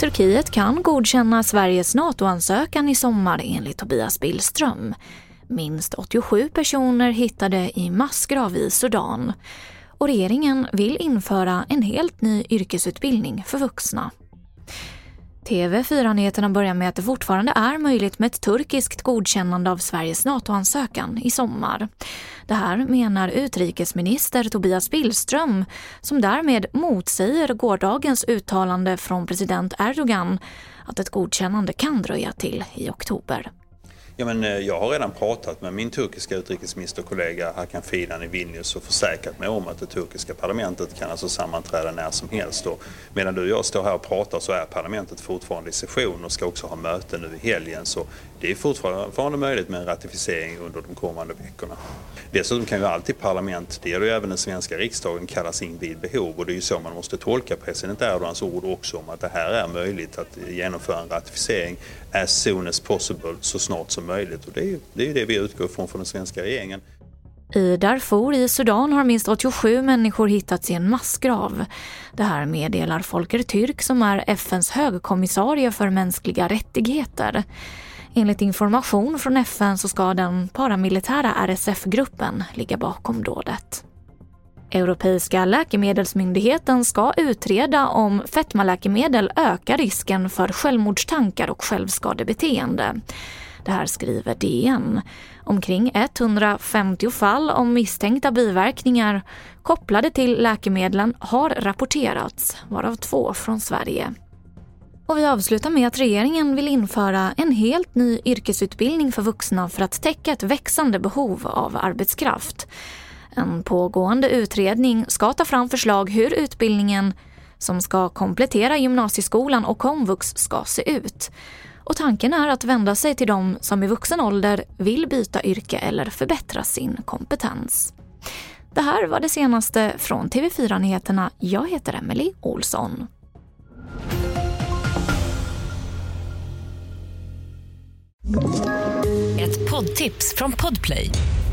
Turkiet kan godkänna Sveriges NATO-ansökan i sommar enligt Tobias Billström. Minst 87 personer hittade i massgrav i Sudan. Och regeringen vill införa en helt ny yrkesutbildning för vuxna. TV4-nyheterna börjar med att det fortfarande är möjligt med ett turkiskt godkännande av Sveriges NATO-ansökan i sommar. Det här menar utrikesminister Tobias Billström som därmed motsäger gårdagens uttalande från president Erdogan att ett godkännande kan dröja till i oktober. Ja, men eh, jag har redan pratat med min turkiska utrikesministerkollega Hakan Fidan i Vilnius och försäkrat mig om att det turkiska parlamentet kan alltså sammanträda när som helst. Och medan du och jag står här och pratar så är parlamentet fortfarande i session och ska också ha möte nu i helgen. Så det är fortfarande möjligt med en ratificering under de kommande veckorna. Dessutom kan ju alltid parlament, det gäller ju även den svenska riksdagen, kallas in vid behov och det är ju så man måste tolka president Erdogans ord också om att det här är möjligt att genomföra en ratificering as soon as possible, så snart som möjligt. Och det är det, är det vi utgår från från den svenska regeringen. I Darfur i Sudan har minst 87 människor hittats i en massgrav. Det här meddelar Folker Türk som är FNs högkommissarie för mänskliga rättigheter. Enligt information från FN så ska den paramilitära RSF-gruppen ligga bakom dådet. Europeiska läkemedelsmyndigheten ska utreda om fetmaläkemedel ökar risken för självmordstankar och självskadebeteende. Det här skriver DN. Omkring 150 fall om misstänkta biverkningar kopplade till läkemedlen har rapporterats, varav två från Sverige. Och vi avslutar med att regeringen vill införa en helt ny yrkesutbildning för vuxna för att täcka ett växande behov av arbetskraft. En pågående utredning ska ta fram förslag hur utbildningen som ska komplettera gymnasieskolan och komvux ska se ut. Och tanken är att vända sig till de som i vuxen ålder vill byta yrke eller förbättra sin kompetens. Det här var det senaste från TV4 Nyheterna. Jag heter Emily Olsson. Ett poddtips från Podplay.